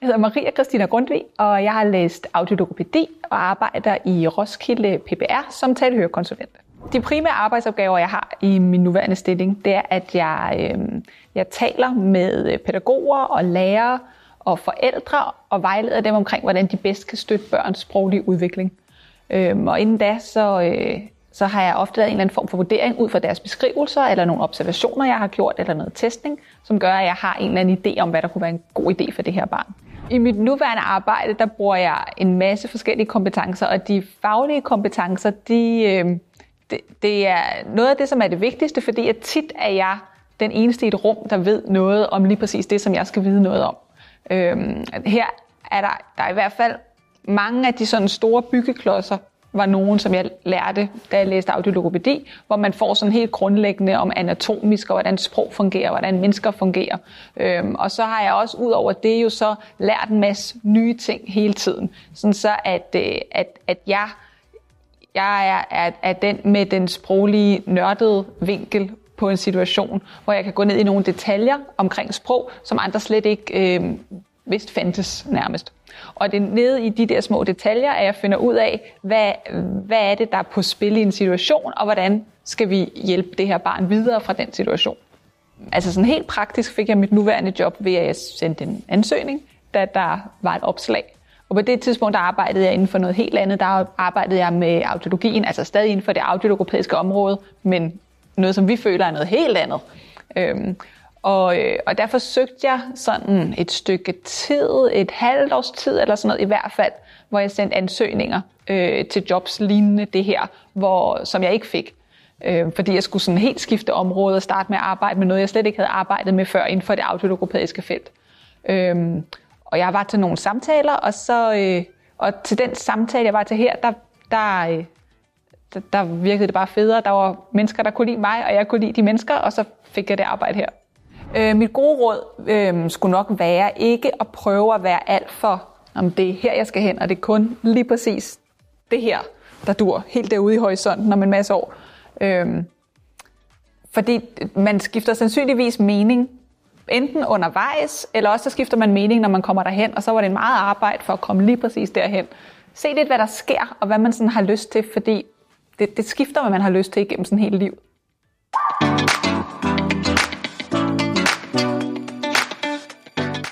Jeg hedder Maria Christina Grundtvig, og jeg har læst audiologopædi og arbejder i Roskilde PBR som talehørekonsulent. De primære arbejdsopgaver, jeg har i min nuværende stilling, det er, at jeg, øh, jeg taler med øh, pædagoger og lærere og forældre og vejleder dem omkring, hvordan de bedst kan støtte børns sproglige udvikling. Øh, og inden da, så, øh, så har jeg ofte lavet en eller anden form for vurdering ud fra deres beskrivelser, eller nogle observationer, jeg har gjort, eller noget testning, som gør, at jeg har en eller anden idé om, hvad der kunne være en god idé for det her barn. I mit nuværende arbejde, der bruger jeg en masse forskellige kompetencer, og de faglige kompetencer, de, øh, det, det er noget af det, som er det vigtigste, fordi at tit er jeg den eneste i et rum, der ved noget om lige præcis det, som jeg skal vide noget om. Øhm, her er der, der er i hvert fald mange af de sådan store byggeklodser, var nogen, som jeg lærte, da jeg læste audiologopædi, hvor man får sådan helt grundlæggende om anatomisk, og hvordan sprog fungerer, hvordan mennesker fungerer. Øhm, og så har jeg også ud over det jo så lært en masse nye ting hele tiden. Sådan så at, øh, at, at jeg, jeg er, er, er den med den sproglige nørdede vinkel på en situation, hvor jeg kan gå ned i nogle detaljer omkring sprog, som andre slet ikke øh, vist fandtes nærmest. Og det er nede i de der små detaljer, at jeg finder ud af, hvad, hvad er det, der er på spil i en situation, og hvordan skal vi hjælpe det her barn videre fra den situation. Altså sådan helt praktisk fik jeg mit nuværende job ved, at jeg sendte en ansøgning, da der var et opslag. Og på det tidspunkt, der arbejdede jeg inden for noget helt andet. Der arbejdede jeg med audiologien, altså stadig inden for det audiologopædiske område, men noget, som vi føler er noget helt andet. Øhm, og, øh, og derfor søgte jeg sådan et stykke tid, et halvt års tid eller sådan noget i hvert fald, hvor jeg sendte ansøgninger øh, til jobs lignende det her, hvor, som jeg ikke fik. Øh, fordi jeg skulle sådan helt skifte område og starte med at arbejde med noget, jeg slet ikke havde arbejdet med før inden for det autologopædiske felt. Øh, og jeg var til nogle samtaler, og, så, øh, og til den samtale, jeg var til her, der, der, øh, der, der virkede det bare federe. Der var mennesker, der kunne lide mig, og jeg kunne lide de mennesker, og så fik jeg det arbejde her. Øh, mit gode råd øh, skulle nok være ikke at prøve at være alt for, om det er her, jeg skal hen, og det er kun lige præcis det her, der dur helt derude i horisonten om en masse år. Øh, fordi man skifter sandsynligvis mening enten undervejs, eller også så skifter man mening, når man kommer derhen, og så var det en meget arbejde for at komme lige præcis derhen. Se lidt, hvad der sker, og hvad man sådan har lyst til, fordi det, det skifter, hvad man har lyst til igennem sådan hele livet.